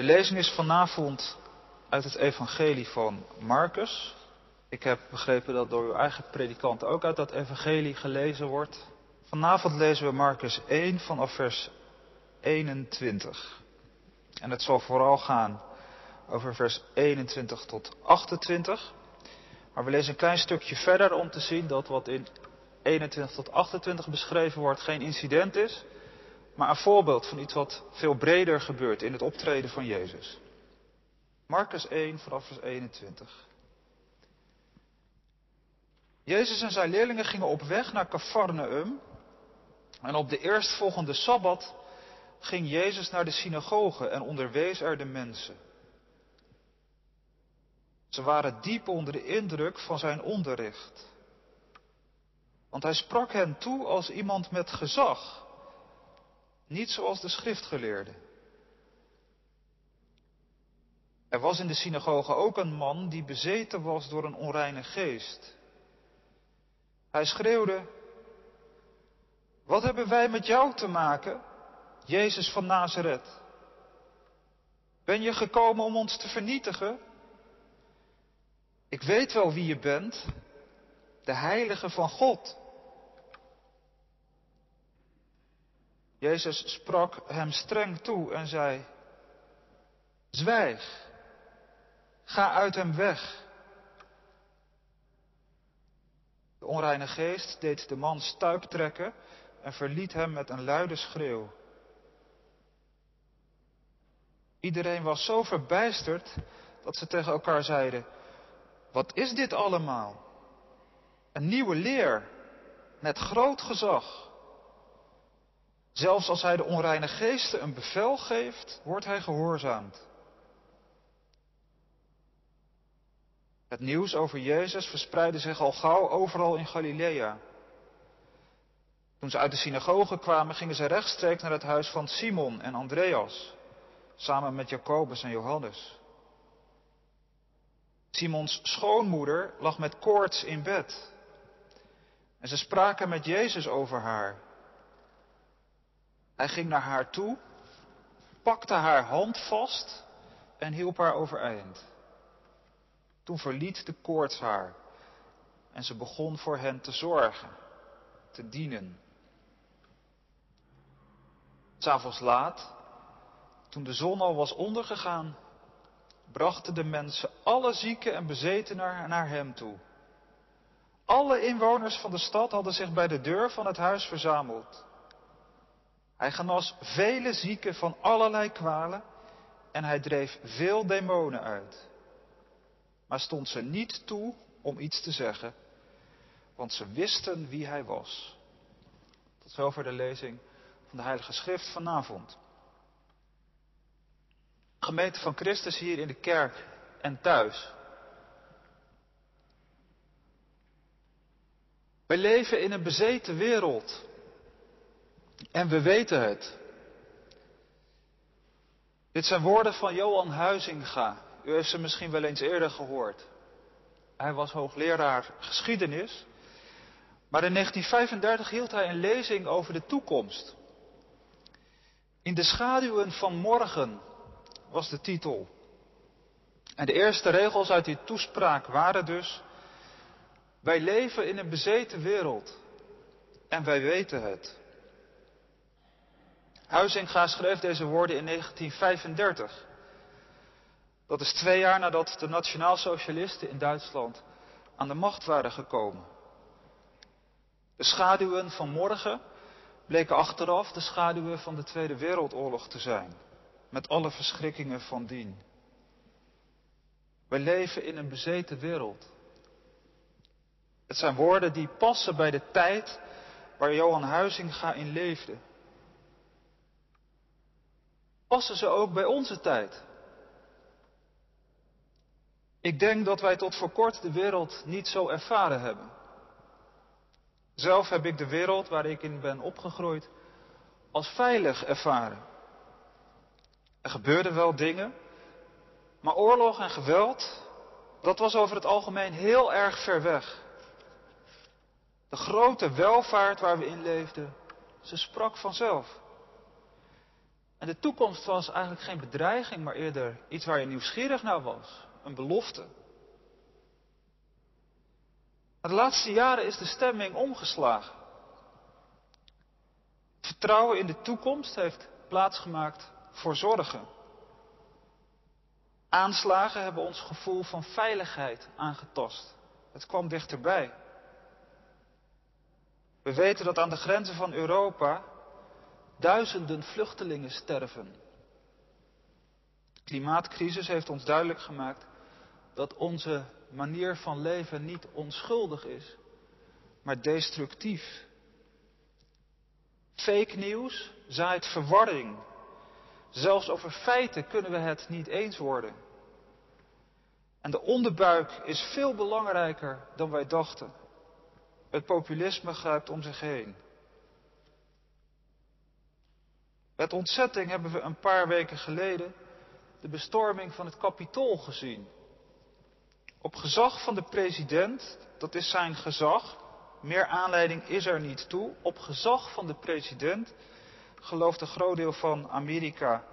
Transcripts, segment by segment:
De lezing is vanavond uit het evangelie van Marcus. Ik heb begrepen dat door uw eigen predikant ook uit dat evangelie gelezen wordt. Vanavond lezen we Marcus 1 vanaf vers 21. En het zal vooral gaan over vers 21 tot 28. Maar we lezen een klein stukje verder om te zien dat wat in 21 tot 28 beschreven wordt geen incident is, maar een voorbeeld van iets wat veel breder gebeurt in het optreden van Jezus. Marcus 1 vanaf vers 21. Jezus en zijn leerlingen gingen op weg naar Capharnaum en op de eerstvolgende Sabbat ging Jezus naar de synagoge en onderwees er de mensen. Ze waren diep onder de indruk van zijn onderricht. Want hij sprak hen toe als iemand met gezag, niet zoals de schriftgeleerden. Er was in de synagoge ook een man die bezeten was door een onreine geest. Hij schreeuwde, wat hebben wij met jou te maken, Jezus van Nazareth? Ben je gekomen om ons te vernietigen? Ik weet wel wie je bent, de heilige van God. Jezus sprak hem streng toe en zei, zwijg, ga uit hem weg. De onreine geest deed de man stuip trekken en verliet hem met een luide schreeuw. Iedereen was zo verbijsterd dat ze tegen elkaar zeiden, wat is dit allemaal? Een nieuwe leer met groot gezag. Zelfs als hij de onreine geesten een bevel geeft, wordt hij gehoorzaamd. Het nieuws over Jezus verspreidde zich al gauw overal in Galilea. Toen ze uit de synagoge kwamen, gingen ze rechtstreeks naar het huis van Simon en Andreas, samen met Jacobus en Johannes. Simons schoonmoeder lag met koorts in bed. En ze spraken met Jezus over haar. Hij ging naar haar toe, pakte haar hand vast en hielp haar overeind. Toen verliet de koorts haar en ze begon voor hen te zorgen, te dienen. S'avonds laat, toen de zon al was ondergegaan, brachten de mensen alle zieken en bezetenen naar hem toe. Alle inwoners van de stad hadden zich bij de deur van het huis verzameld. Hij genas vele zieken van allerlei kwalen en hij dreef veel demonen uit. Maar stond ze niet toe om iets te zeggen, want ze wisten wie hij was. Tot zover de lezing van de Heilige Schrift vanavond. Gemeente van Christus hier in de kerk en thuis. Wij leven in een bezeten wereld. En we weten het. Dit zijn woorden van Johan Huizinga. U heeft ze misschien wel eens eerder gehoord. Hij was hoogleraar geschiedenis. Maar in 1935 hield hij een lezing over de toekomst. In de schaduwen van morgen was de titel. En de eerste regels uit die toespraak waren dus: Wij leven in een bezeten wereld en wij weten het. Huizinga schreef deze woorden in 1935. Dat is twee jaar nadat de nationaal-socialisten in Duitsland aan de macht waren gekomen. De schaduwen van morgen bleken achteraf de schaduwen van de Tweede Wereldoorlog te zijn, met alle verschrikkingen van dien. We leven in een bezeten wereld. Het zijn woorden die passen bij de tijd waar Johan Huizinga in leefde. Passen ze ook bij onze tijd? Ik denk dat wij tot voor kort de wereld niet zo ervaren hebben. Zelf heb ik de wereld waar ik in ben opgegroeid als veilig ervaren. Er gebeurden wel dingen, maar oorlog en geweld, dat was over het algemeen heel erg ver weg. De grote welvaart waar we in leefden, ze sprak vanzelf. En de toekomst was eigenlijk geen bedreiging, maar eerder iets waar je nieuwsgierig naar was. Een belofte. De laatste jaren is de stemming omgeslagen. Vertrouwen in de toekomst heeft plaatsgemaakt voor zorgen. Aanslagen hebben ons gevoel van veiligheid aangetast. Het kwam dichterbij. We weten dat aan de grenzen van Europa duizenden vluchtelingen sterven. De klimaatcrisis heeft ons duidelijk gemaakt dat onze manier van leven niet onschuldig is, maar destructief. Fake nieuws zaait verwarring. Zelfs over feiten kunnen we het niet eens worden. En de onderbuik is veel belangrijker dan wij dachten. Het populisme grijpt om zich heen. Met ontzetting hebben we een paar weken geleden de bestorming van het Capitool gezien. Op gezag van de president, dat is zijn gezag, meer aanleiding is er niet toe, op gezag van de president gelooft een groot deel van Amerika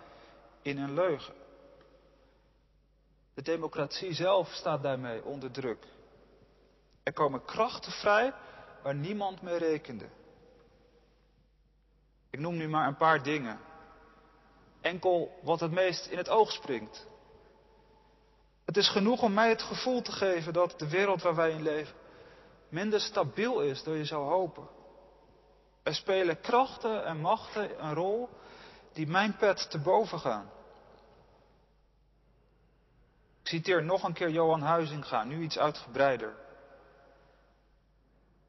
in een leugen. De democratie zelf staat daarmee onder druk. Er komen krachten vrij waar niemand mee rekende. Ik noem nu maar een paar dingen. Enkel wat het meest in het oog springt. Het is genoeg om mij het gevoel te geven dat de wereld waar wij in leven minder stabiel is dan je zou hopen. Er spelen krachten en machten een rol die mijn pet te boven gaan. Ik citeer nog een keer Johan Huizinga, nu iets uitgebreider.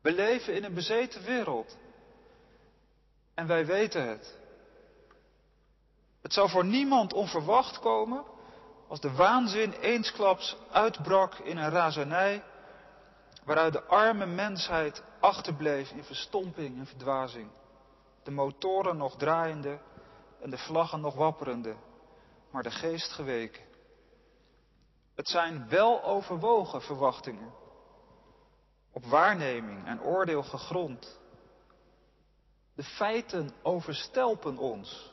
We leven in een bezeten wereld. En wij weten het. Het zou voor niemand onverwacht komen als de waanzin eensklaps uitbrak in een razernij waaruit de arme mensheid achterbleef in verstomping en verdwazing. De motoren nog draaiende en de vlaggen nog wapperende, maar de geest geweken. Het zijn wel overwogen verwachtingen, op waarneming en oordeel gegrond. De feiten overstelpen ons.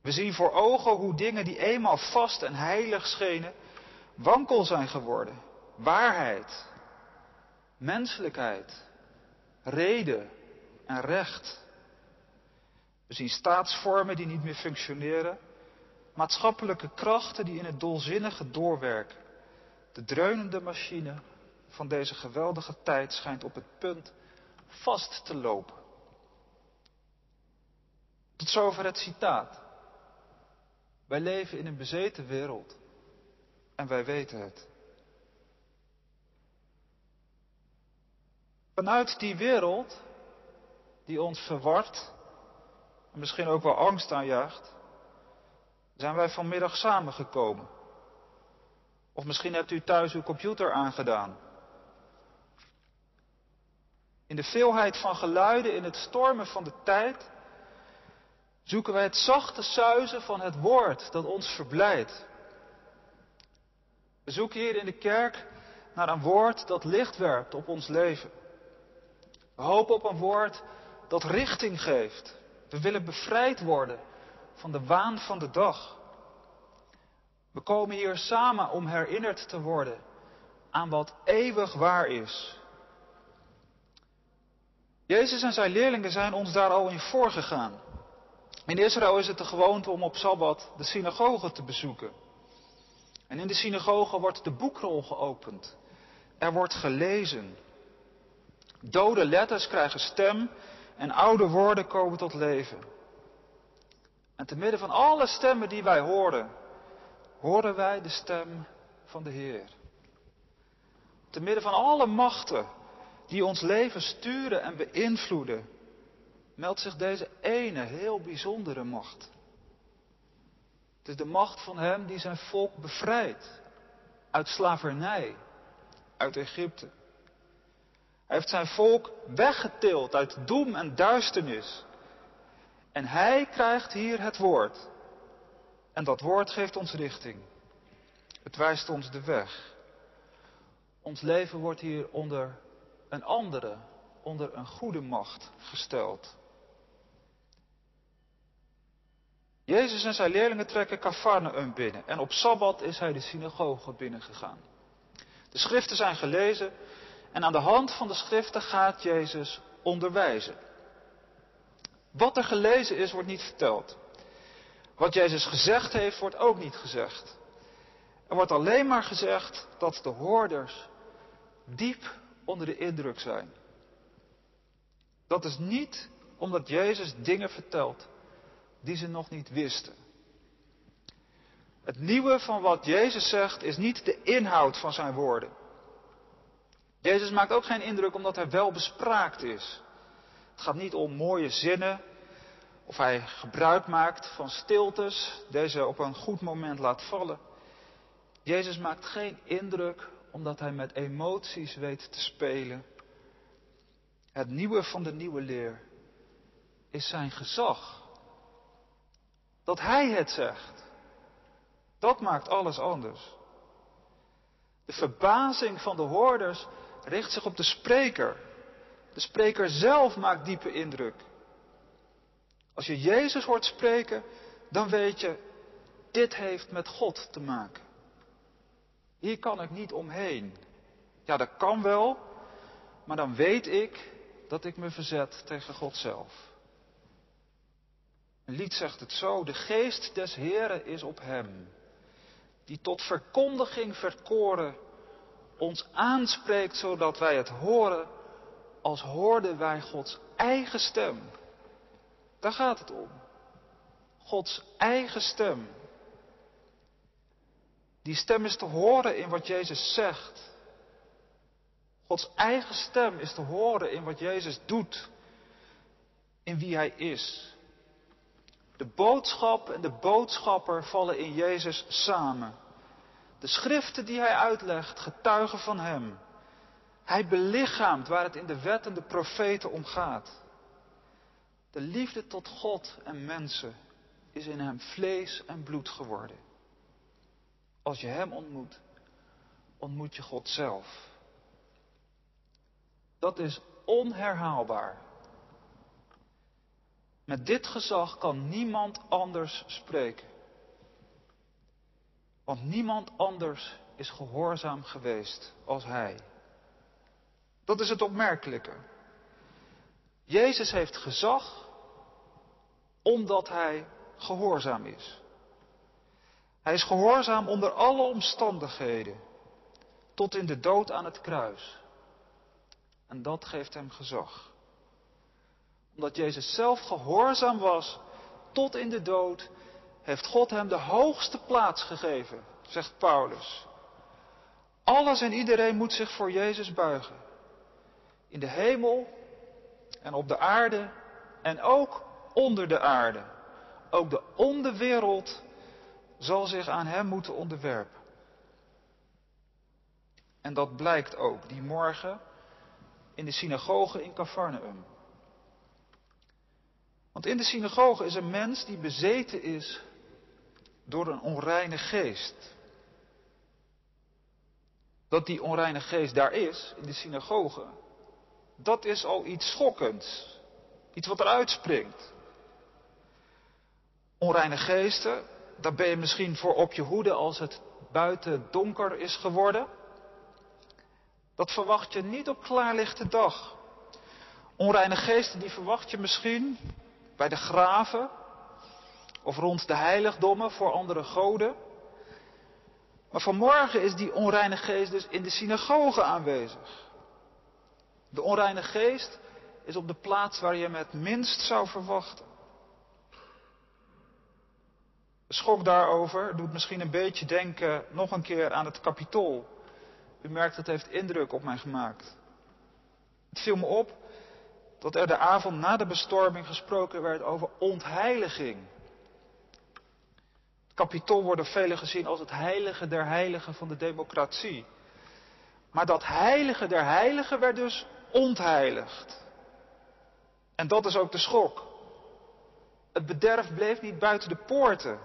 We zien voor ogen hoe dingen die eenmaal vast en heilig schenen, wankel zijn geworden. Waarheid, menselijkheid, reden en recht. We zien staatsvormen die niet meer functioneren, maatschappelijke krachten die in het dolzinnige doorwerken. De dreunende machine van deze geweldige tijd schijnt op het punt vast te lopen. Tot zover het citaat. Wij leven in een bezeten wereld en wij weten het. Vanuit die wereld die ons verwart en misschien ook wel angst aanjaagt, zijn wij vanmiddag samengekomen. Of misschien hebt u thuis uw computer aangedaan. In de veelheid van geluiden, in het stormen van de tijd, zoeken wij het zachte suizen van het woord dat ons verblijdt. We zoeken hier in de kerk naar een woord dat licht werpt op ons leven. We hopen op een woord dat richting geeft. We willen bevrijd worden van de waan van de dag. We komen hier samen om herinnerd te worden aan wat eeuwig waar is. Jezus en zijn leerlingen zijn ons daar al in voorgegaan. In Israël is het de gewoonte om op Sabbat de synagoge te bezoeken. En in de synagoge wordt de boekrol geopend. Er wordt gelezen. Dode letters krijgen stem en oude woorden komen tot leven. En te midden van alle stemmen die wij horen, horen wij de stem van de Heer. Te midden van alle machten die ons leven sturen en beïnvloeden, meldt zich deze ene heel bijzondere macht. Het is de macht van Hem die zijn volk bevrijdt uit slavernij, uit Egypte. Hij heeft zijn volk weggetild uit doem en duisternis. En Hij krijgt hier het woord. En dat woord geeft ons richting. Het wijst ons de weg. Ons leven wordt hier onder een andere, onder een goede macht gesteld. Jezus en zijn leerlingen trekken Cafarnaum binnen en op Sabbat is hij de synagoge binnengegaan. De schriften zijn gelezen en aan de hand van de schriften gaat Jezus onderwijzen. Wat er gelezen is, wordt niet verteld. Wat Jezus gezegd heeft, wordt ook niet gezegd. Er wordt alleen maar gezegd dat de hoorders diep onder de indruk zijn. Dat is niet omdat Jezus dingen vertelt die ze nog niet wisten. Het nieuwe van wat Jezus zegt is niet de inhoud van zijn woorden. Jezus maakt ook geen indruk omdat hij wel bespraakt is. Het gaat niet om mooie zinnen of hij gebruik maakt van stiltes, deze op een goed moment laat vallen. Jezus maakt geen indruk omdat hij met emoties weet te spelen. Het nieuwe van de nieuwe leer is zijn gezag. Dat hij het zegt. Dat maakt alles anders. De verbazing van de hoorders richt zich op de spreker. De spreker zelf maakt diepe indruk. Als je Jezus hoort spreken, dan weet je, dit heeft met God te maken. Hier kan ik niet omheen. Ja, dat kan wel, maar dan weet ik dat ik me verzet tegen God zelf. Een lied zegt het zo, de geest des Heren is op hem, die tot verkondiging verkoren ons aanspreekt zodat wij het horen als hoorden wij Gods eigen stem. Daar gaat het om. Gods eigen stem. Die stem is te horen in wat Jezus zegt. Gods eigen stem is te horen in wat Jezus doet. In wie Hij is. De boodschap en de boodschapper vallen in Jezus samen. De schriften die Hij uitlegt getuigen van Hem. Hij belichaamt waar het in de wet en de profeten om gaat. De liefde tot God en mensen is in hem vlees en bloed geworden. Als je hem ontmoet, ontmoet je God zelf. Dat is onherhaalbaar. Met dit gezag kan niemand anders spreken. Want niemand anders is gehoorzaam geweest als hij. Dat is het opmerkelijke. Jezus heeft gezag omdat hij gehoorzaam is. Hij is gehoorzaam onder alle omstandigheden, tot in de dood aan het kruis. En dat geeft hem gezag. Omdat Jezus zelf gehoorzaam was tot in de dood, heeft God hem de hoogste plaats gegeven, zegt Paulus. Alles en iedereen moet zich voor Jezus buigen. In de hemel en op de aarde en ook onder de aarde. Ook de onderwereld zal zich aan hem moeten onderwerpen. En dat blijkt ook die morgen in de synagoge in Cafarnaum. Want in de synagoge is een mens die bezeten is door een onreine geest. Dat die onreine geest daar is, in de synagoge, dat is al iets schokkends. Iets wat eruit springt. Onreine geesten, daar ben je misschien voor op je hoede als het buiten donker is geworden. Dat verwacht je niet op klaarlichte dag. Onreine geesten die verwacht je misschien bij de graven of rond de heiligdommen voor andere goden. Maar vanmorgen is die onreine geest dus in de synagoge aanwezig. De onreine geest is op de plaats waar je hem het minst zou verwachten. De schok daarover doet misschien een beetje denken nog een keer aan het kapitool. U merkt, het heeft indruk op mij gemaakt. Het viel me op dat er de avond na de bestorming gesproken werd over ontheiliging. Het kapitool wordt door velen gezien als het heilige der heiligen van de democratie. Maar dat heilige der heiligen werd dus ontheiligd. En dat is ook de schok. Het bederf bleef niet buiten de poorten.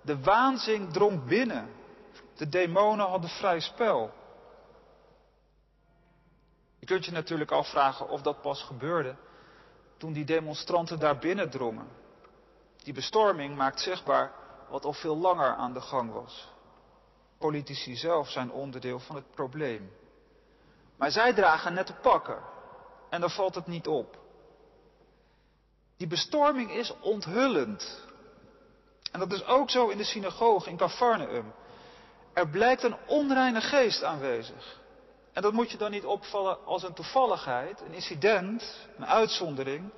De waanzin drong binnen. De demonen hadden vrij spel. Kunt je natuurlijk afvragen of dat pas gebeurde toen die demonstranten daar binnen drongen. Die bestorming maakt zichtbaar wat al veel langer aan de gang was. Politici zelf zijn onderdeel van het probleem. Maar zij dragen net de pakken. En dan valt het niet op. Die bestorming is onthullend. En dat is ook zo in de synagoge in Cafarnaum. Er blijkt een onreine geest aanwezig. En dat moet je dan niet opvallen als een toevalligheid, een incident, een uitzondering.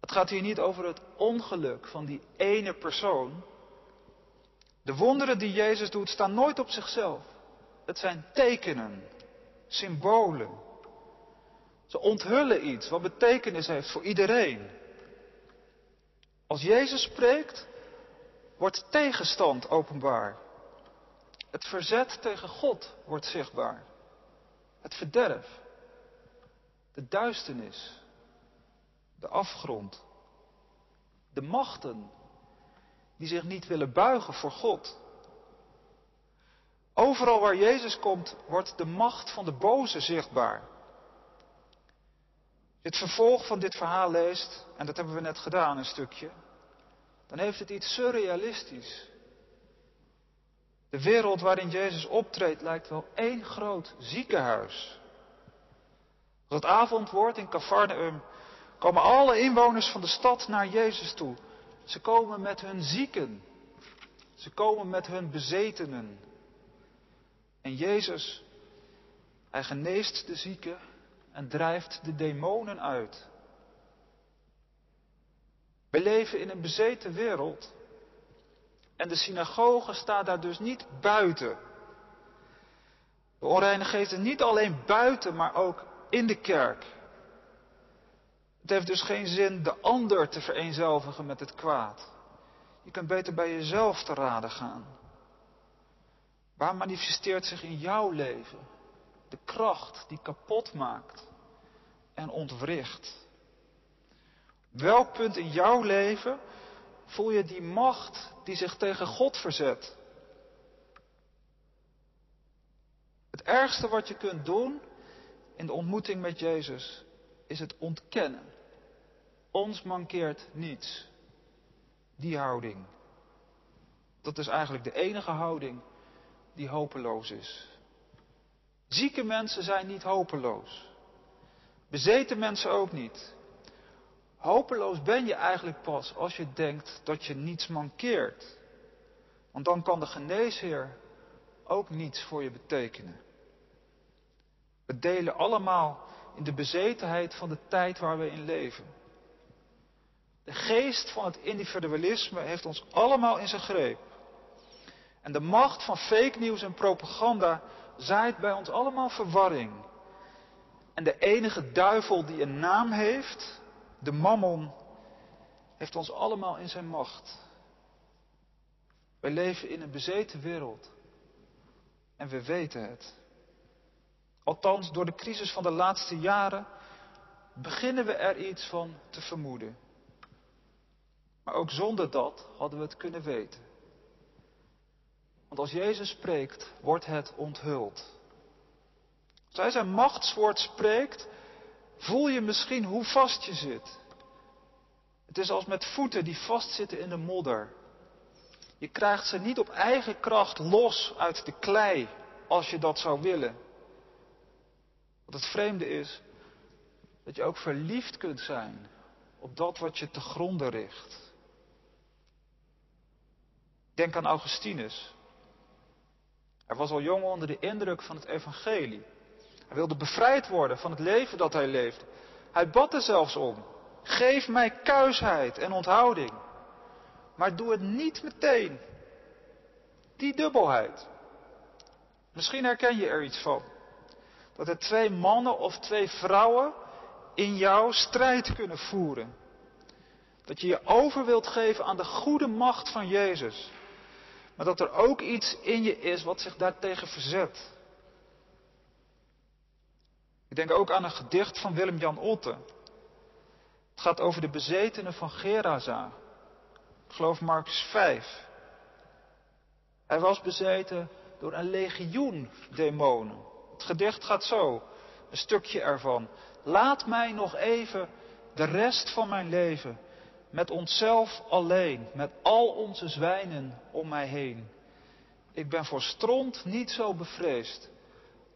Het gaat hier niet over het ongeluk van die ene persoon. De wonderen die Jezus doet staan nooit op zichzelf. Het zijn tekenen, symbolen. Ze onthullen iets wat betekenis heeft voor iedereen. Als Jezus spreekt, wordt tegenstand openbaar. Het verzet tegen God wordt zichtbaar. Het verderf. De duisternis. De afgrond. De machten die zich niet willen buigen voor God. Overal waar Jezus komt, wordt de macht van de boze zichtbaar. Het vervolg van dit verhaal leest, en dat hebben we net gedaan een stukje, dan heeft het iets surrealistisch. De wereld waarin Jezus optreedt lijkt wel één groot ziekenhuis. Als het avond wordt in Cafarnaum, komen alle inwoners van de stad naar Jezus toe. Ze komen met hun zieken. Ze komen met hun bezetenen. En Jezus, hij geneest de zieken en drijft de demonen uit. We leven in een bezeten wereld. En de synagoge staat daar dus niet buiten. De onreine geesten niet alleen buiten, maar ook in de kerk. Het heeft dus geen zin de ander te vereenzelvigen met het kwaad. Je kunt beter bij jezelf te raden gaan. Waar manifesteert zich in jouw leven de kracht die kapot maakt en ontwricht? Welk punt in jouw leven voel je die macht die zich tegen God verzet? Het ergste wat je kunt doen in de ontmoeting met Jezus is het ontkennen. Ons mankeert niets. Die houding. Dat is eigenlijk de enige houding die hopeloos is. Zieke mensen zijn niet hopeloos. Bezeten mensen ook niet. Hopeloos ben je eigenlijk pas als je denkt dat je niets mankeert. Want dan kan de geneesheer ook niets voor je betekenen. We delen allemaal in de bezetenheid van de tijd waar we in leven. De geest van het individualisme heeft ons allemaal in zijn greep. En de macht van fake nieuws en propaganda zaait bij ons allemaal verwarring. En de enige duivel die een naam heeft, de mammon, heeft ons allemaal in zijn macht. Wij leven in een bezeten wereld. En we weten het. Althans, door de crisis van de laatste jaren beginnen we er iets van te vermoeden. Maar ook zonder dat hadden we het kunnen weten. Want als Jezus spreekt, wordt het onthuld. Als hij zijn machtswoord spreekt, voel je misschien hoe vast je zit. Het is als met voeten die vastzitten in de modder. Je krijgt ze niet op eigen kracht los uit de klei als je dat zou willen. Wat het vreemde is, dat je ook verliefd kunt zijn op dat wat je te gronden richt. Denk aan Augustinus. Hij was al jong onder de indruk van het evangelie. Hij wilde bevrijd worden van het leven dat hij leefde. Hij bad er zelfs om. Geef mij kuisheid en onthouding. Maar doe het niet meteen. Die dubbelheid. Misschien herken je er iets van. Dat er twee mannen of twee vrouwen in jou strijd kunnen voeren. Dat je je over wilt geven aan de goede macht van Jezus. Maar dat er ook iets in je is wat zich daartegen verzet. Ik denk ook aan een gedicht van Willem-Jan Otte. Het gaat over de bezetenen van Gerasa. Ik geloof Marcus 5. Hij was bezeten door een legioen demonen. Het gedicht gaat zo, een stukje ervan. Laat mij nog even de rest van mijn leven met onszelf alleen, met al onze zwijnen om mij heen. Ik ben voor stront niet zo bevreesd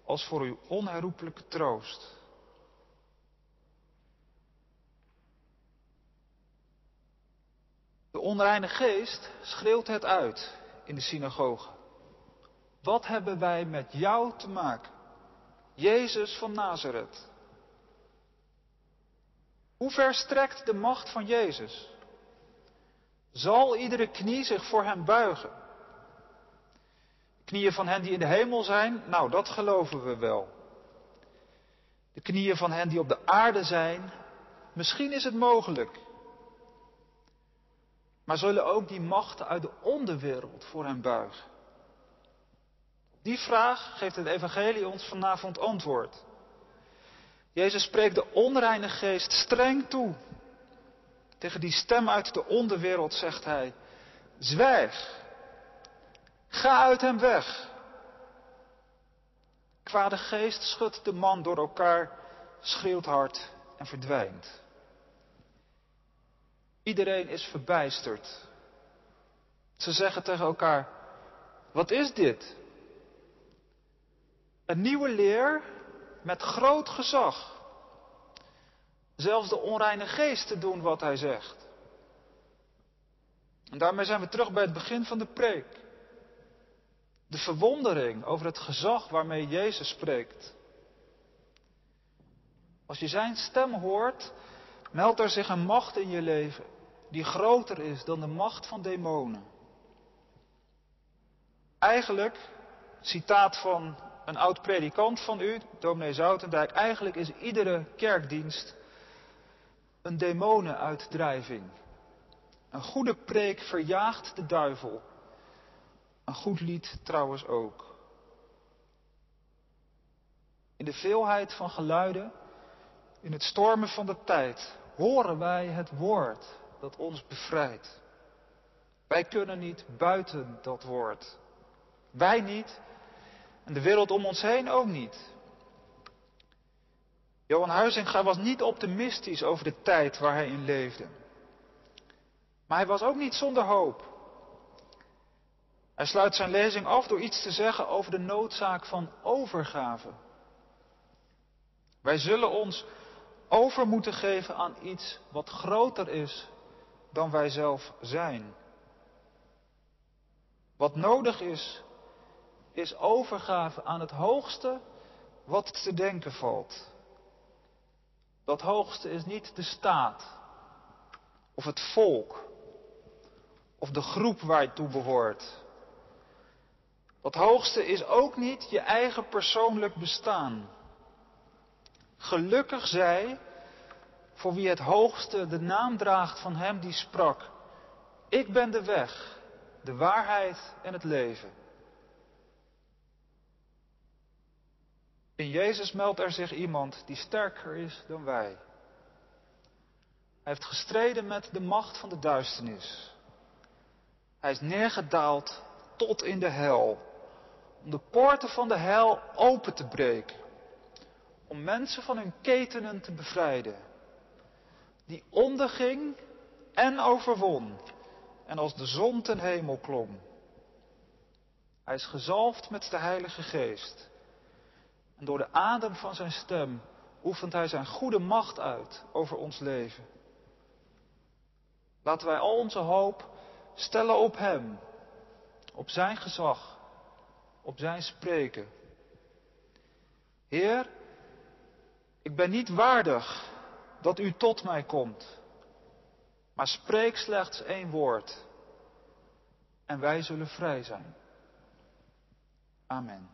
als voor uw onherroepelijke troost. De onreine geest schreeuwt het uit in de synagoge. Wat hebben wij met jou te maken? Jezus van Nazareth. Hoe ver strekt de macht van Jezus? Zal iedere knie zich voor hem buigen? Knieën van hen die in de hemel zijn, nou dat geloven we wel. De knieën van hen die op de aarde zijn, misschien is het mogelijk. Maar zullen ook die machten uit de onderwereld voor hem buigen? Die vraag geeft het Evangelie ons vanavond antwoord. Jezus spreekt de onreine geest streng toe. Tegen die stem uit de onderwereld zegt hij: Zwijg, ga uit hem weg. Kwade geest schudt de man door elkaar, schreeuwt hard en verdwijnt. Iedereen is verbijsterd. Ze zeggen tegen elkaar: Wat is dit? Een nieuwe leer met groot gezag. Zelfs de onreine geesten doen wat hij zegt. En daarmee zijn we terug bij het begin van de preek. De verwondering over het gezag waarmee Jezus spreekt. Als je zijn stem hoort, meldt er zich een macht in je leven die groter is dan de macht van demonen. Eigenlijk, citaat van een oud predikant van u, dominee Zoutendijk, eigenlijk is iedere kerkdienst een demonenuitdrijving. Een goede preek verjaagt de duivel. Een goed lied trouwens ook. In de veelheid van geluiden, in het stormen van de tijd, horen wij het woord dat ons bevrijdt. Wij kunnen niet buiten dat woord. Wij niet en de wereld om ons heen ook niet. Johan Huizinga was niet optimistisch over de tijd waar hij in leefde. Maar hij was ook niet zonder hoop. Hij sluit zijn lezing af door iets te zeggen over de noodzaak van overgave. Wij zullen ons over moeten geven aan iets wat groter is dan wij zelf zijn. Wat nodig is, is overgave aan het hoogste wat te denken valt. Dat hoogste is niet de staat, of het volk, of de groep waar je toe behoort. Dat hoogste is ook niet je eigen persoonlijk bestaan. Gelukkig zij voor wie het hoogste de naam draagt van hem die sprak. Ik ben de weg, de waarheid en het leven. In Jezus meldt er zich iemand die sterker is dan wij. Hij heeft gestreden met de macht van de duisternis. Hij is neergedaald tot in de hel. Om de poorten van de hel open te breken. Om mensen van hun ketenen te bevrijden. Die onderging en overwon. En als de zon ten hemel klom. Hij is gezalfd met de Heilige Geest. En door de adem van zijn stem oefent hij zijn goede macht uit over ons leven. Laten wij al onze hoop stellen op Hem, op Zijn gezag, op Zijn spreken. Heer, ik ben niet waardig dat U tot mij komt, maar spreek slechts één woord en wij zullen vrij zijn. Amen.